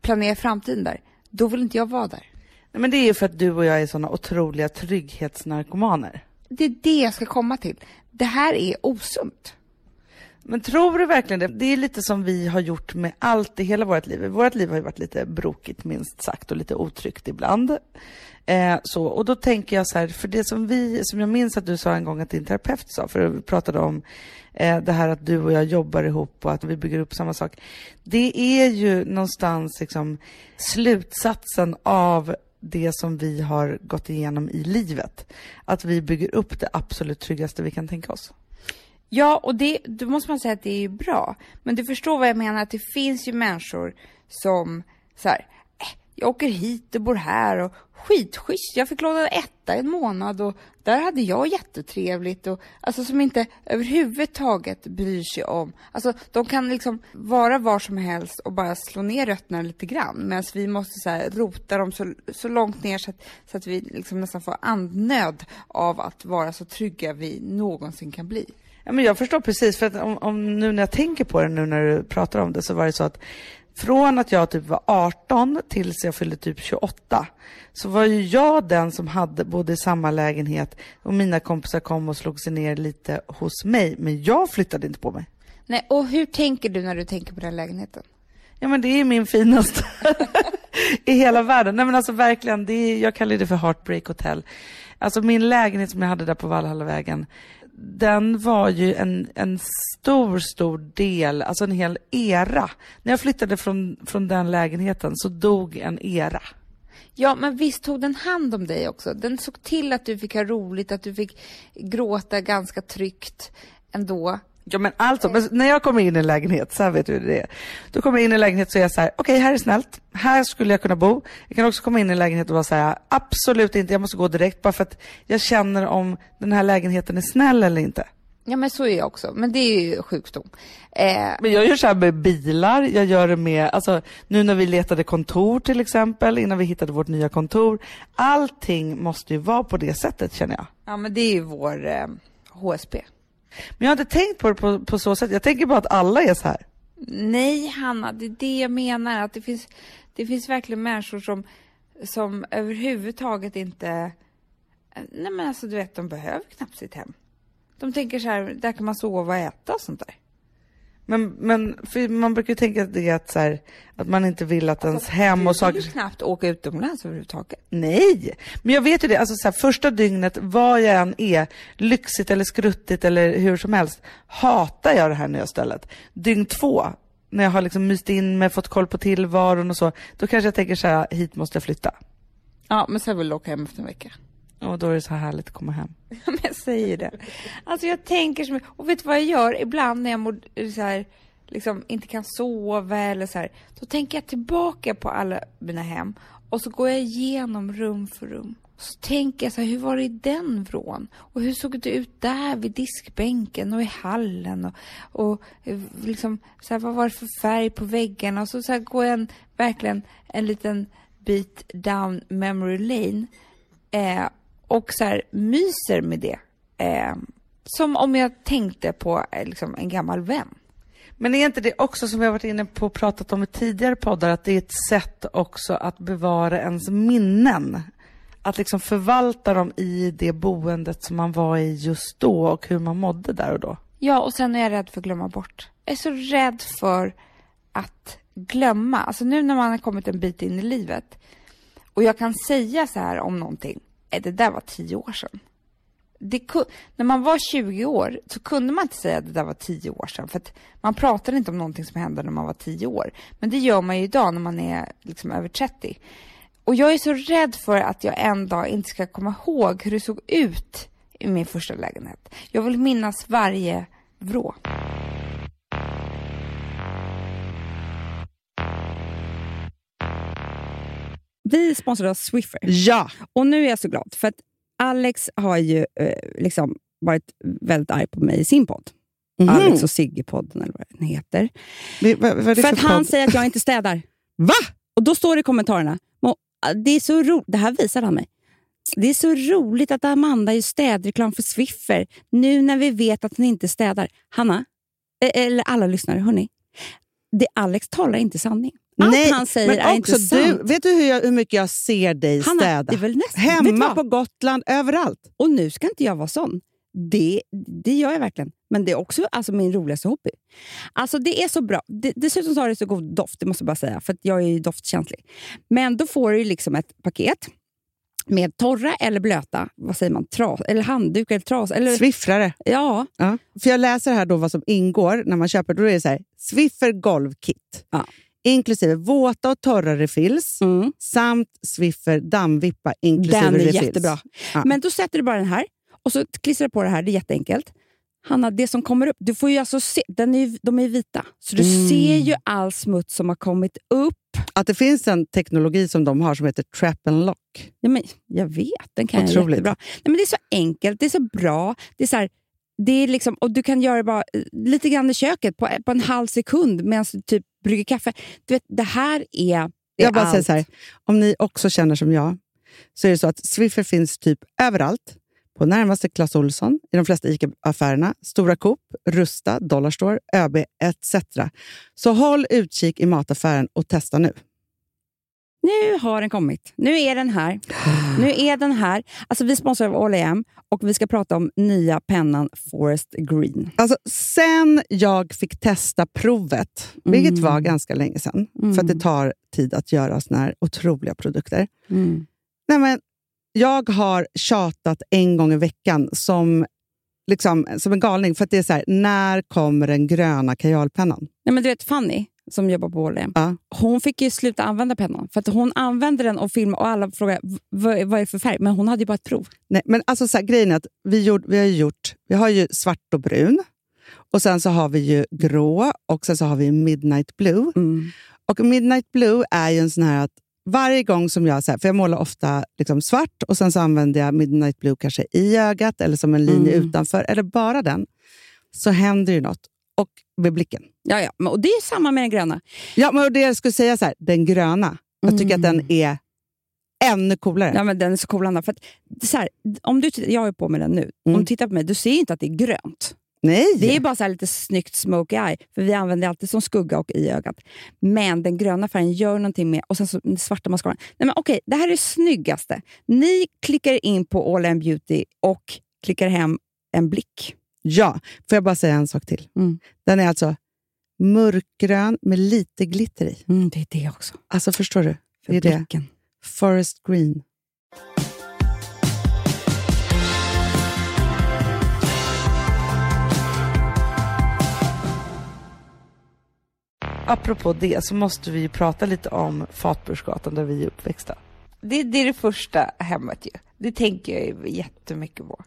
Speaker 2: planera framtiden där, då vill inte jag vara där.
Speaker 1: Nej, men det är ju för att du och jag är sådana otroliga trygghetsnarkomaner.
Speaker 2: Det är det jag ska komma till. Det här är osunt.
Speaker 1: Men tror du verkligen det? Det är lite som vi har gjort med allt i hela vårt liv. Vårt liv har ju varit lite brokigt minst sagt och lite otryggt ibland. Eh, så, och då tänker jag så här, för det som vi, som jag minns att du sa en gång att din terapeut sa, för vi pratade om eh, det här att du och jag jobbar ihop och att vi bygger upp samma sak. Det är ju någonstans liksom slutsatsen av det som vi har gått igenom i livet. Att vi bygger upp det absolut tryggaste vi kan tänka oss.
Speaker 2: Ja, och det, då måste man säga att det är bra. Men du förstår vad jag menar, att det finns ju människor som så här, äh, jag åker hit och bor här och skitschysst, jag fick låna etta en månad och där hade jag jättetrevligt och alltså som inte överhuvudtaget bryr sig om, alltså de kan liksom vara var som helst och bara slå ner rötterna lite grann medan vi måste så här, rota dem så, så långt ner så att, så att vi liksom nästan får andnöd av att vara så trygga vi någonsin kan bli.
Speaker 1: Ja, men jag förstår precis, för att om, om, nu när jag tänker på det nu när du pratar om det så var det så att från att jag typ var 18 tills jag fyllde typ 28 så var ju jag den som hade bodde i samma lägenhet och mina kompisar kom och slog sig ner lite hos mig, men jag flyttade inte på mig.
Speaker 2: Nej, och hur tänker du när du tänker på den lägenheten?
Speaker 1: Ja men det är min finaste i hela världen. Nej men alltså verkligen, det är, jag kallar det för Heartbreak Hotel. Alltså min lägenhet som jag hade där på Valhallavägen, den var ju en, en stor, stor del, alltså en hel era. När jag flyttade från, från den lägenheten så dog en era.
Speaker 2: Ja, men visst tog den hand om dig också? Den såg till att du fick ha roligt, att du fick gråta ganska tryggt ändå.
Speaker 1: Ja men alltså, men när jag kommer in i en lägenhet, så här vet du hur det är. Då kommer jag in i en lägenhet så är jag så här, okej okay, här är snällt, här skulle jag kunna bo. Jag kan också komma in i en lägenhet och vara så här, absolut inte, jag måste gå direkt bara för att jag känner om den här lägenheten är snäll eller inte.
Speaker 2: Ja men så är jag också, men det är ju sjukdom. Eh...
Speaker 1: Men jag gör så här med bilar, jag gör det med, alltså nu när vi letade kontor till exempel, innan vi hittade vårt nya kontor. Allting måste ju vara på det sättet känner jag.
Speaker 2: Ja men det är ju vår eh, HSB.
Speaker 1: Men jag har inte tänkt på det på, på så sätt. Jag tänker bara att alla är så här.
Speaker 2: Nej, Hanna, det är det jag menar. Att det finns, det finns verkligen människor som, som överhuvudtaget inte... Nej, men alltså, du vet, de behöver knappt sitt hem. De tänker så här, där kan man sova och äta och sånt där.
Speaker 1: Men, men man brukar ju tänka att det är att, så här, att man inte vill att alltså, ens hem och saker... Du
Speaker 2: vill knappt åka utomlands överhuvudtaget.
Speaker 1: Nej, men jag vet ju det. Alltså så här, första dygnet, vad jag än är, lyxigt eller skruttigt eller hur som helst, hatar jag det här nya stället. Dygn två, när jag har liksom myst in mig, fått koll på tillvaron och så, då kanske jag tänker så här, hit måste jag flytta.
Speaker 2: Ja, men sen vill du åka hem efter en vecka.
Speaker 1: Och då är det så härligt att komma hem.
Speaker 2: Men jag säger det. Alltså jag tänker så mycket. Och vet du vad jag gör ibland när jag mår, så här, liksom inte kan sova eller så här. Då tänker jag tillbaka på alla mina hem och så går jag igenom rum för rum. Så tänker jag så här, hur var det i den vrån? Och hur såg det ut där vid diskbänken och i hallen? Och, och liksom, så här, vad var det för färg på väggarna? Och så, så här, går jag en, verkligen en liten bit down memory lane. Eh, och så här, myser med det. Eh, som om jag tänkte på eh, liksom, en gammal vän.
Speaker 1: Men är inte det också som vi har varit inne på och pratat om i tidigare poddar, att det är ett sätt också att bevara ens minnen? Att liksom förvalta dem i det boendet som man var i just då och hur man mådde där och då.
Speaker 2: Ja, och sen är jag rädd för att glömma bort. Jag är så rädd för att glömma. Alltså nu när man har kommit en bit in i livet och jag kan säga så här om någonting Eh, det där var tio år sedan. Det, när man var 20 år så kunde man inte säga att det där var tio år sedan, för att man pratade inte om någonting som hände när man var tio år. Men det gör man ju idag när man är liksom över 30. Och jag är så rädd för att jag en dag inte ska komma ihåg hur det såg ut i min första lägenhet. Jag vill minnas varje vrå.
Speaker 3: Vi sponsrar Swiffer.
Speaker 1: Ja!
Speaker 3: Och nu är jag så glad, för att Alex har ju eh, liksom varit väldigt arg på mig i sin podd. Mm. Alex och Sigge-podden, eller vad den heter.
Speaker 1: Det, vad, vad
Speaker 3: för,
Speaker 1: för
Speaker 3: att han säger att jag inte städar.
Speaker 1: Va?
Speaker 3: Och då står det i kommentarerna, det är så ro det här visar han mig. Det är så roligt att Amanda gör städreklam för Swiffer nu när vi vet att hon inte städar. Hanna, eh, eller alla lyssnare, hörni. Det Alex talar inte sanning. Allt
Speaker 1: Nej,
Speaker 3: han säger
Speaker 1: men
Speaker 3: är
Speaker 1: också
Speaker 3: inte sant.
Speaker 1: Du, vet du hur, jag, hur mycket jag ser dig
Speaker 3: Hanna,
Speaker 1: städa?
Speaker 3: det är väl nästan,
Speaker 1: Hemma, på Gotland, överallt.
Speaker 3: Och nu ska inte jag vara sån. Det, det gör jag verkligen. Men det är också alltså, min roligaste hobby. Alltså Det är så bra. Det, dessutom så har det så god doft, det måste jag bara säga, för jag är ju doftkänslig. Men då får du liksom ett paket med torra eller blöta, vad säger man, tras, eller handduk eller tras. Eller,
Speaker 1: Swiffrare.
Speaker 3: Ja.
Speaker 1: ja. För jag läser här då vad som ingår när man köper. Då är det så här, Swiffer golvkit.
Speaker 3: Ja.
Speaker 1: Inklusive våta och torra refills
Speaker 3: Mm.
Speaker 1: samt Swiffer dammvippa inklusive
Speaker 3: Den är
Speaker 1: refills.
Speaker 3: jättebra.
Speaker 1: Ja.
Speaker 3: Men då sätter du bara den här och så klistrar du på det här. Det är jätteenkelt. Hanna, det som kommer upp, du får ju alltså se, den är, de är vita, så du
Speaker 1: Mm.
Speaker 3: ser ju all smuts som har kommit upp.
Speaker 1: Att det finns en teknologi som de har som heter trap and lock.
Speaker 3: Ja, men, jag vet, den kan jag
Speaker 1: Otroligt.
Speaker 3: jättebra. Nej, men det är så enkelt, det är så bra. Det är så här, det är liksom, och du kan göra det bara eh, lite grann i köket på, på en halv sekund medan du typ brygger kaffe. Du vet, det här är, är
Speaker 1: Jag bara säger
Speaker 3: allt.
Speaker 1: så här, om ni också känner som jag, så är det så att Swiffer finns typ överallt. På närmaste Clas Ohlson, i de flesta ICA-affärerna, Stora Coop, Rusta, Dollarstore, ÖB etc. Så håll utkik i mataffären och testa nu.
Speaker 3: Nu har den kommit. Nu är den här. Nu är den här. Alltså, vi sponsrar av All och vi ska prata om nya pennan Forest Green.
Speaker 1: Alltså, sen jag fick testa provet, vilket
Speaker 3: Mm.
Speaker 1: var ganska länge sedan, för att det tar tid att göra såna här otroliga produkter. Nej, men jag har tjatat en gång i veckan som, liksom, som en galning. För att det är så här, när kommer den gröna kajalpennan?
Speaker 3: Nej, men du vet Fanny, som jobbar på All
Speaker 1: Ja.
Speaker 3: hon fick ju sluta använda pennan. För att hon använde den och filmade och alla frågade "V- vad, är det för färg. Men hon hade ju bara ett prov.
Speaker 1: Nej, men alltså så här, grejen är att vi, gjort, vi har gjort, vi har ju svart och brun. Och sen så har vi ju grå och sen så har vi midnight blue. Och midnight blue är ju en sån här att varje gång som jag, så här, för jag målar ofta liksom svart och sen så använder jag midnight blue kanske i ögat eller som en linje
Speaker 3: Mm.
Speaker 1: utanför, eller bara den, så händer ju något. Och med blicken.
Speaker 3: Ja, ja. Och det är samma med den gröna.
Speaker 1: Ja, men det jag skulle säga så här, den gröna, jag tycker att den är ännu coolare.
Speaker 3: Ja, men den är så cool, Anna. För att, är så här, om du, jag ju på mig den nu. Om
Speaker 1: Mm.
Speaker 3: du tittar på mig, du ser inte att det är grönt.
Speaker 1: Nej!
Speaker 3: Det är bara så här lite snyggt smoky eye, för vi använder det alltid som skugga och i ögat. Men den gröna färgen gör någonting med, och sen så den svarta mascaran. Nej men okej, det här är det snyggaste. Ni klickar in på All In Beauty och klickar hem en blick.
Speaker 1: Ja, får jag bara säga en sak till?
Speaker 3: Mm.
Speaker 1: Den är alltså mörkgrön med lite glitter i.
Speaker 3: Mm, det är det också.
Speaker 1: Alltså förstår du?
Speaker 3: För
Speaker 1: Det är det.
Speaker 3: blicken.
Speaker 1: Forest green. Apropå det så måste vi ju prata lite om Fatbursgatan där vi är uppväxta.
Speaker 2: Det, det är det första hemmet ju. Det tänker jag ju jättemycket på.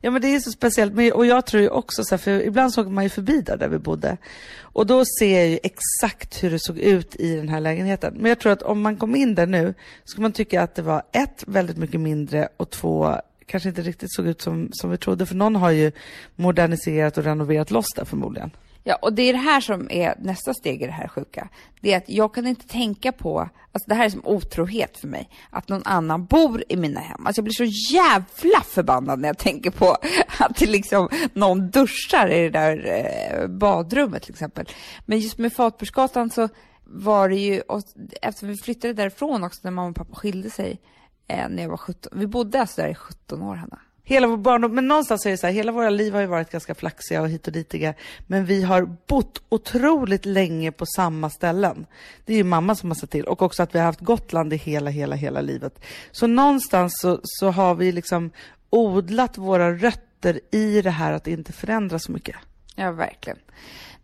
Speaker 1: Ja men det är så speciellt, Men- och jag tror ju också så här, för ibland så åker man ju förbi där, där vi bodde. Och då ser jag ju exakt hur det såg ut i den här lägenheten. Men jag tror att om man kom in där nu, skulle man tycka att det var ett, väldigt mycket mindre och två, kanske inte riktigt såg ut som, som vi trodde. För någon har ju moderniserat och renoverat loss där förmodligen.
Speaker 2: Ja, och det är det här som är nästa steg i det här sjuka. Det är att jag kan inte tänka på, alltså det här är som otrohet för mig, att någon annan bor i mina hem. Alltså jag blir så jävla förbannad när jag tänker på att det liksom någon duschar i det där eh, badrummet till exempel. Men just med Fatbursgatan så var det ju, och eftersom vi flyttade därifrån också när mamma och pappa skilde sig eh, när jag var 17, vi bodde alltså där i 17 år Hanna
Speaker 1: hela vår barndom, men någonstans är det så här, hela våra liv har ju varit ganska flaxiga och hit och ditiga, men vi har bott otroligt länge på samma ställen. Det är ju mamma som har sett till, och också att vi har haft Gotland i hela, hela, hela livet. Så någonstans så, så har vi liksom odlat våra rötter i det här att inte förändra så mycket.
Speaker 2: Ja, verkligen.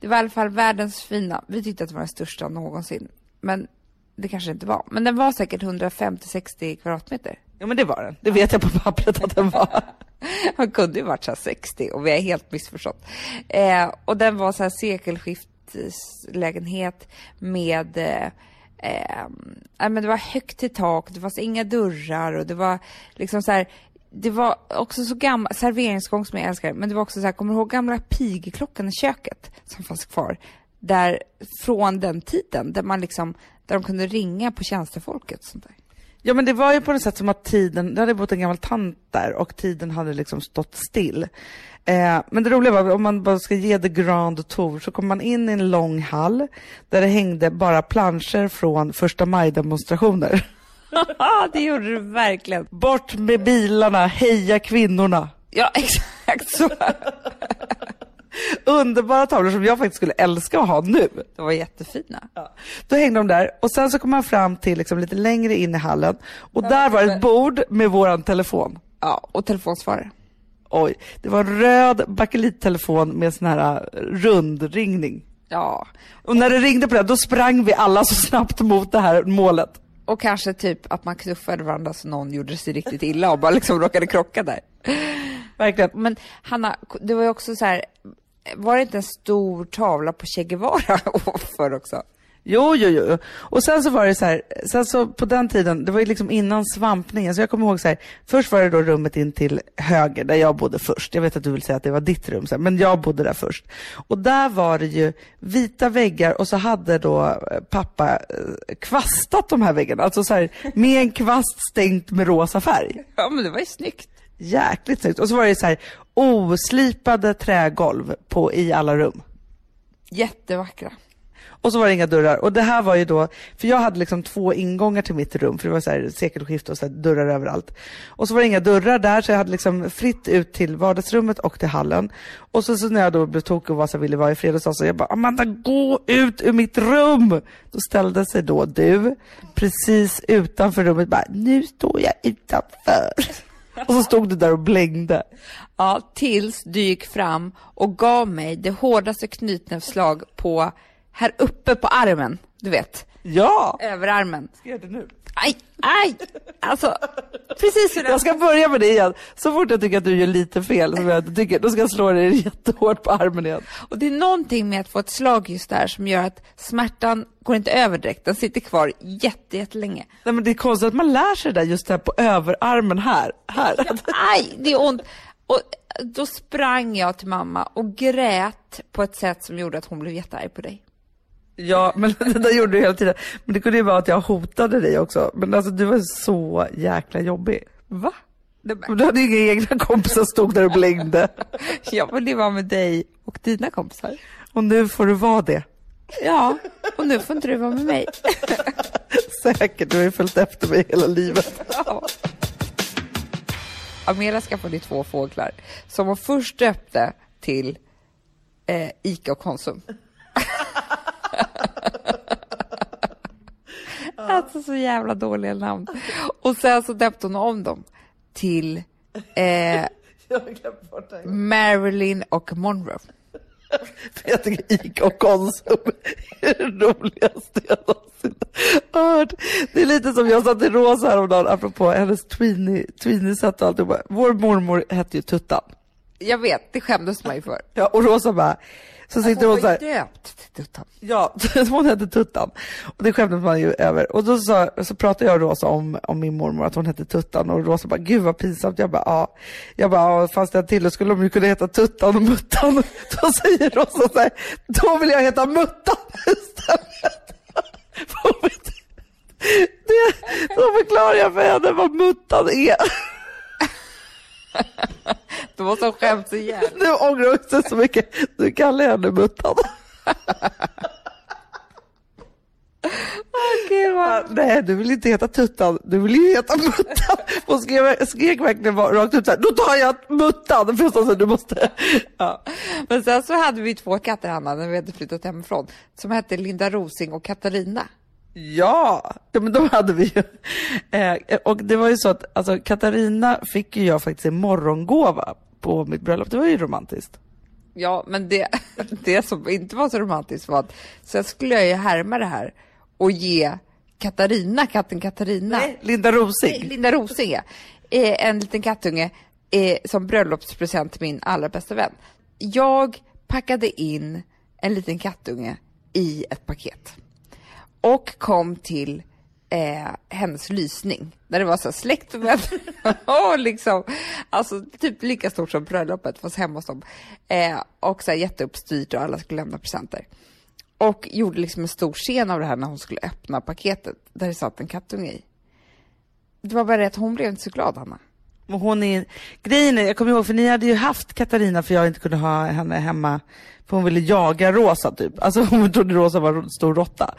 Speaker 2: Det var i alla fall världens fina. Vi tyckte att det var den största någonsin. Men det kanske inte var. Men den var säkert 150-60 kvadratmeter.
Speaker 1: Ja men det var den. Det vet jag på pappret att den var.
Speaker 2: Han kunde ju varit så här 60 och vi är helt missförstått. Eh, och den var så här sekelskifteslägenhet med eh, eh, men det var högt till tak, det fanns inga dörrar och det var liksom så här det var också så gammal serveringsgång som jag älskar, men det var också så här, kommer du ihåg gamla pigklockan i köket som fanns kvar? Där, från den tiden, där man liksom, där de kunde ringa på tjänstefolket sånt där.
Speaker 1: Ja men det var ju på något sätt som att tiden, det hade bott en gammal tant där och tiden hade liksom stått still. Eh, men det roliga var, om man bara ska ge the grand tour, så kom man in i en lång hall där det hängde bara planscher från första maj-demonstrationer.
Speaker 2: det gjorde du verkligen.
Speaker 1: Bort med bilarna, heja kvinnorna.
Speaker 2: Ja, exakt så.
Speaker 1: Underbara tavlor som jag faktiskt skulle älska att ha nu.
Speaker 2: De var jättefina. Ja.
Speaker 1: Då hängde de där och sen så kom man fram till liksom lite längre in i hallen och ja, där var ett bord med våran telefon.
Speaker 2: Ja, och telefonsvarare.
Speaker 1: Oj, det var en röd bakelittelefon med sån här äh, rundringning.
Speaker 2: Ja.
Speaker 1: Och när det ringde på det, då sprang vi alla så snabbt mot det här målet.
Speaker 2: Och kanske typ att man knuffade varandra så någon gjorde sig riktigt illa och bara liksom råkade krocka där.
Speaker 1: Verkligen.
Speaker 2: Men Hanna, det var ju också så här, var det inte en stor tavla på Che Guevara för också?
Speaker 1: Jo, jo, jo. Och sen så var det så här, sen så på den tiden, det var ju liksom innan svampningen, så jag kommer ihåg så här, först var det då rummet in till höger, där jag bodde först. Jag vet att du vill säga att det var ditt rum, men jag bodde där först. Och där var det ju vita väggar och så hade då eh, pappa eh, kvastat de här väggarna, alltså så här, med en kvast stängt med rosa färg.
Speaker 2: Ja, men det var ju snyggt.
Speaker 1: Jäkligt snyggt. Och så var det så här oslipade trägolv på, i alla rum.
Speaker 2: Jättevackra.
Speaker 1: Och så var det inga dörrar. Och det här var ju då, för jag hade liksom två ingångar till mitt rum, för det var så här sekelskifte och så dörrar överallt. Och så var det inga dörrar där, så jag hade liksom fritt ut till vardagsrummet och till hallen. Och så, så när jag då blev tokig och var så ville vara i fred och så, så jag bara, Amanda gå ut ur mitt rum! Då ställde sig då du, precis utanför rummet, bara, nu står jag utanför. Och så stod du där och blängde.
Speaker 2: Ja, tills du gick fram och gav mig det hårdaste knytnävsslag på här uppe på armen, du vet.
Speaker 1: Ja!
Speaker 2: Överarmen.
Speaker 1: Ska jag göra det nu?
Speaker 2: Aj, aj! Alltså, precis hur det
Speaker 1: Jag ska börja med det igen. Så fort jag tycker att du gör lite fel, som jag tycker, då ska jag slå dig jättehårt på armen igen.
Speaker 2: Och det är någonting med att få ett slag just där som gör att smärtan går inte över direkt, den sitter kvar jätte, jättelänge.
Speaker 1: Nej men det är konstigt att man lär sig det där just där på överarmen här. här.
Speaker 2: Ja, aj, det är ont. Och då sprang jag till mamma och grät på ett sätt som gjorde att hon blev jättearg på dig.
Speaker 1: Ja, men det där gjorde du hela tiden. Men det kunde ju vara att jag hotade dig också. Men alltså du var så jäkla jobbig.
Speaker 2: Va?
Speaker 1: Men du hade ju inga egna kompisar som stod där och blängde.
Speaker 2: ja, men det var med dig och dina kompisar.
Speaker 1: Och nu får du vara det.
Speaker 2: Ja, och nu får inte du vara med mig.
Speaker 1: Säkert, du har ju följt efter mig hela livet.
Speaker 2: Ja. Amela skaffade två fåglar som hon först döpte till eh, Ica och Konsum. Alltså så jävla dåliga namn. Och sen så döpte hon om dem till eh, Marilyn och Monroe.
Speaker 1: jag tycker Ica och Konsum är det roligaste jag någonsin hört. Det är lite som jag sa till Rosa häromdagen, apropå hennes tweenie-sätt och allt. Vår mormor hette ju Tuttan.
Speaker 2: Jag vet, det skämdes man ju för.
Speaker 1: Ja, och Rosa bara, så sitter hon så här.
Speaker 2: döpt till Tuttan.
Speaker 1: Ja, hon hette Tuttan. Och det skämtade man ju över. Och då så, så pratade jag och Rosa om, om min mormor, att hon hette Tuttan. Och Rosa bara, gud vad pinsamt. Jag bara, ja. Jag bara, fanns det en till, då skulle de ju kunna heta Tuttan och Muttan. Då säger Rosa så här, då vill jag heta Muttan istället. det, då förklarar jag för henne vad Muttan är.
Speaker 2: Då måste hon skämt ihjäl.
Speaker 1: Nu ångrar hon sig så mycket. Du kallar henne Muttan. Nej du vill inte heta Tuttan, du vill ju heta Muttan. Hon skrek, skrek verkligen rakt ut så här, då tar jag Muttan. För så du måste. Ja.
Speaker 2: Men sen så hade vi två katter, Hanna, när vi hade flyttat hemifrån, som hette Linda Rosing och Katarina.
Speaker 1: Ja, ja men de hade vi ju. Eh, och det var ju så att alltså, Katarina fick ju jag faktiskt en morgongåva på mitt bröllop. Det var ju romantiskt.
Speaker 2: Ja, men det, det som inte var så romantiskt var att sen skulle jag ju härma det här och ge Katarina, katten Katarina,
Speaker 1: Nej, Linda Rosing.
Speaker 2: Linda Rosing, ja, eh, en liten kattunge eh, som bröllopspresent till min allra bästa vän. Jag packade in en liten kattunge i ett paket och kom till eh, hennes lysning. Där det var så här släkt och vänner. och liksom, alltså typ lika stort som bröllopet fast hemma hos dem. Eh, och så här jätteuppstyrt och alla skulle lämna presenter. Och gjorde liksom en stor scen av det här när hon skulle öppna paketet där det satt en kattunge i. Det var bara det att hon blev inte så glad, Hanna.
Speaker 1: Och hon är, grejen är, jag kommer ihåg, för ni hade ju haft Katarina för jag inte kunde ha henne hemma. För hon ville jaga Rosa typ. Alltså hon trodde Rosa var en stor råtta.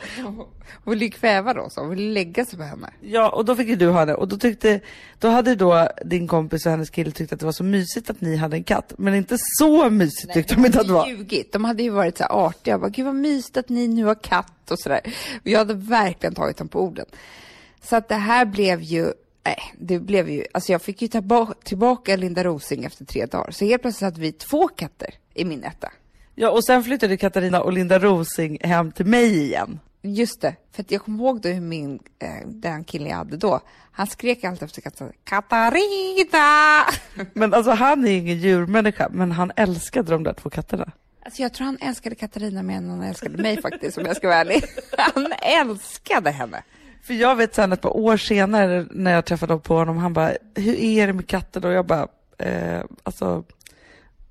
Speaker 2: Hon ville kväva Rosa, hon ville lägga sig på henne.
Speaker 1: Ja, och då fick ju du ha det. Och då tyckte, då hade då din kompis och hennes kille tyckt att det var så mysigt att ni hade en katt. Men inte så mysigt tyckte de inte att det var.
Speaker 2: ljugit. De hade ju varit så här artiga. Jag bara, gud vad mysigt att ni nu har katt och sådär. Jag hade verkligen tagit dem på orden. Så att det här blev ju, nej, det blev ju, alltså jag fick ju ta ba- tillbaka Linda Rosing efter tre dagar. Så helt plötsligt hade vi två katter i min etta.
Speaker 1: Ja, och sen flyttade Katarina och Linda Rosing hem till mig igen.
Speaker 2: Just det, för jag kommer ihåg då hur min, eh, den killen jag hade då, han skrek alltid efter katten, Katarina!
Speaker 1: Men alltså han är ingen djurmänniska, men han älskade de där två katterna.
Speaker 2: Alltså jag tror han älskade Katarina mer än han älskade mig faktiskt, om jag ska vara ärlig. Han älskade henne.
Speaker 1: För jag vet sen ett par år senare när jag träffade på honom, han bara, hur är det med katter Och jag bara, eh, alltså,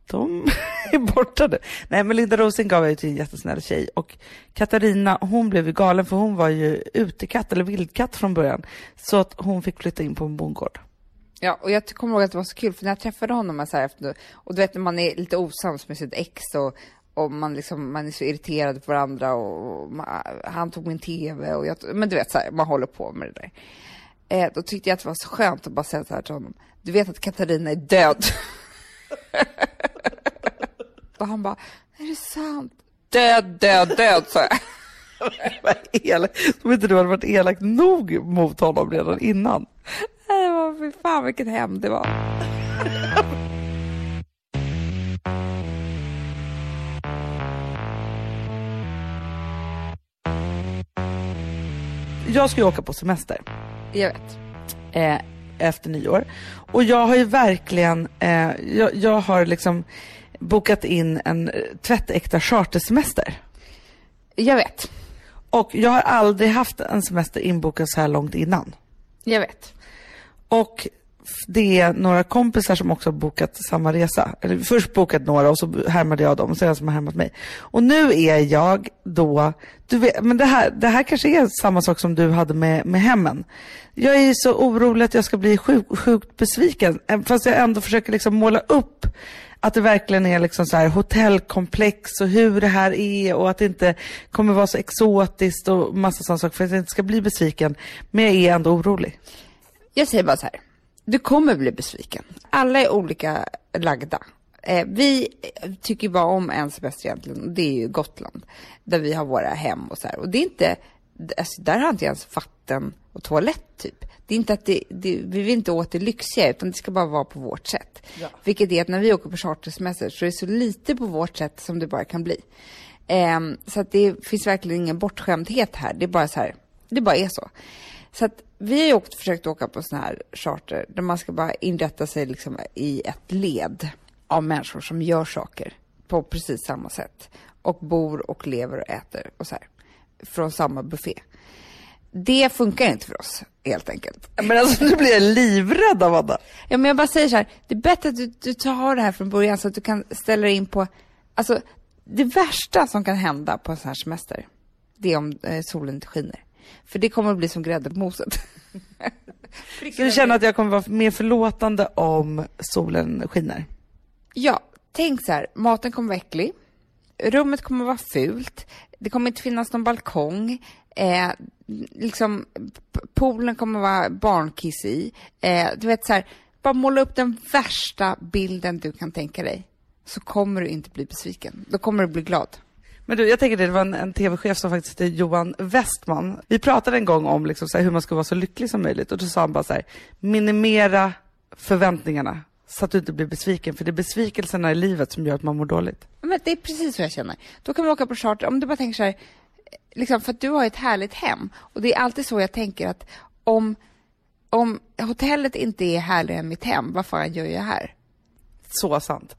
Speaker 1: de är borta nu. Nej men Linda Rosing gav jag ju till en jättesnäll tjej och Katarina hon blev ju galen för hon var ju utekatt eller vildkatt från början. Så att hon fick flytta in på en bondgård.
Speaker 2: Ja, och jag kommer ihåg att det var så kul, för när jag träffade honom så här efter, och du vet när man är lite osams med sitt ex och, och man, liksom, man är så irriterad på varandra och, man, han tog min TV och jag, men du vet så här, man håller på med det där. Eh, då tyckte jag att det var så skönt att bara säga så här till honom, du vet att Katarina är död. och han bara, är det sant? Död, död, död, sa jag.
Speaker 1: Som inte du hade varit elak nog mot honom redan innan.
Speaker 2: Var, fy fan vilket hem det var.
Speaker 1: Jag ska ju åka på semester.
Speaker 2: Jag vet.
Speaker 1: eh, efter nyår. Och jag har ju verkligen, eh, jag, jag har liksom bokat in en tvättäkta chartersemester.
Speaker 2: Jag vet.
Speaker 1: Och jag har aldrig haft en semester inbokad så här långt innan.
Speaker 2: Jag vet.
Speaker 1: Och det är några kompisar som också har bokat samma resa. Eller först bokat några och så härmade jag dem och sen som har härmat mig. Och nu är jag då, du vet, men det här, det här kanske är samma sak som du hade med, med hemmen. Jag är så orolig att jag ska bli sjuk, sjukt besviken. Eh, fast jag ändå försöker liksom måla upp att det verkligen är liksom så här hotellkomplex och hur det här är och att det inte kommer vara så exotiskt och massa sådana saker för att jag inte ska bli besviken. Men jag är ändå orolig.
Speaker 2: Jag säger bara så här. Du kommer bli besviken. Alla är olika lagda. Eh, vi tycker bara om en semester egentligen och det är ju Gotland. Där vi har våra hem och så här. Och det är inte, alltså, där har inte ens vatten och toalett typ. Det är inte att det, det, vi vill inte åt det lyxiga utan det ska bara vara på vårt sätt. Vilket är att när vi åker på chartersemester så är det så lite på vårt sätt som det bara kan bli. Ehm, så att det finns verkligen ingen bortskämdhet här. Det är bara så här, det bara är så. Så att vi har ju åkt, försökt åka på sån här charter där man ska bara inrätta sig liksom i ett led av människor som gör saker på precis samma sätt. Och bor och lever och äter och så här. Från samma buffé. Det funkar inte för oss, helt enkelt.
Speaker 1: Men alltså nu blir jag livrädd Amanda.
Speaker 2: Ja, men jag bara säger så här, det är bättre att du, du tar det här från början så att du kan ställa dig in på, alltså det värsta som kan hända på en sån här semester, det är om eh, solen inte skiner. För det kommer att bli som grädde på moset.
Speaker 1: Så du känner att jag kommer vara mer förlåtande om solen skiner?
Speaker 2: Ja, tänk så här, maten kommer vara äcklig, rummet kommer vara fult, det kommer inte finnas någon balkong, Eh, liksom, poolen kommer vara barnkiss i. Eh, du vet så här, bara måla upp den värsta bilden du kan tänka dig. Så kommer du inte bli besviken. Då kommer du bli glad.
Speaker 1: Men du, jag tänker det, det var en, en tv-chef som faktiskt heter Johan Westman. Vi pratade en gång om liksom så här, hur man ska vara så lycklig som möjligt och då sa han bara så här, minimera förväntningarna så att du inte blir besviken, för det är besvikelserna i livet som gör att man mår dåligt.
Speaker 2: Men det är precis så jag känner. Då kan vi åka på charter, om du bara tänker så här, eh, liksom, för att du har ett härligt hem. Och det är alltid så jag tänker att om, om hotellet inte är härligare än mitt hem, vad fan gör jag här?
Speaker 1: Så sant.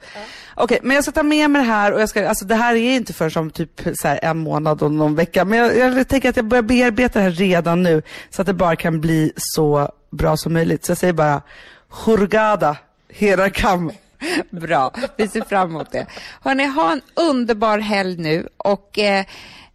Speaker 1: Okej, men jag ska ta med mig det här och jag ska, alltså det här är inte för som typ så här en månad och någon vecka, men jag, jag tänker att jag börjar bearbeta det här redan nu så att det bara kan bli så bra som möjligt. Så jag säger bara, Hurgada, hela kam.
Speaker 2: Bra, vi ser fram emot det. Hörni, ha en underbar helg nu och eh,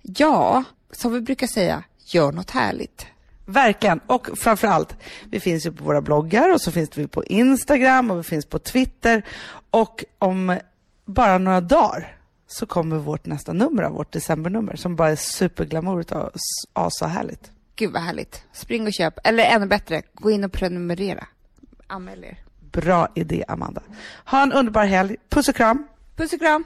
Speaker 2: ja, som vi brukar säga, gör något härligt.
Speaker 1: Verkligen. Och framför allt, vi finns ju på våra bloggar och så finns vi på Instagram och vi finns på Twitter. Och om bara några dagar så kommer vårt nästa nummer av vårt decembernummer som bara är superglamourigt och asahärligt.
Speaker 2: Gud vad härligt. Spring och köp, eller ännu bättre, gå in och prenumerera. Anmäl er.
Speaker 1: Bra idé, Amanda. Ha en underbar helg. Puss och kram.
Speaker 2: Puss och kram.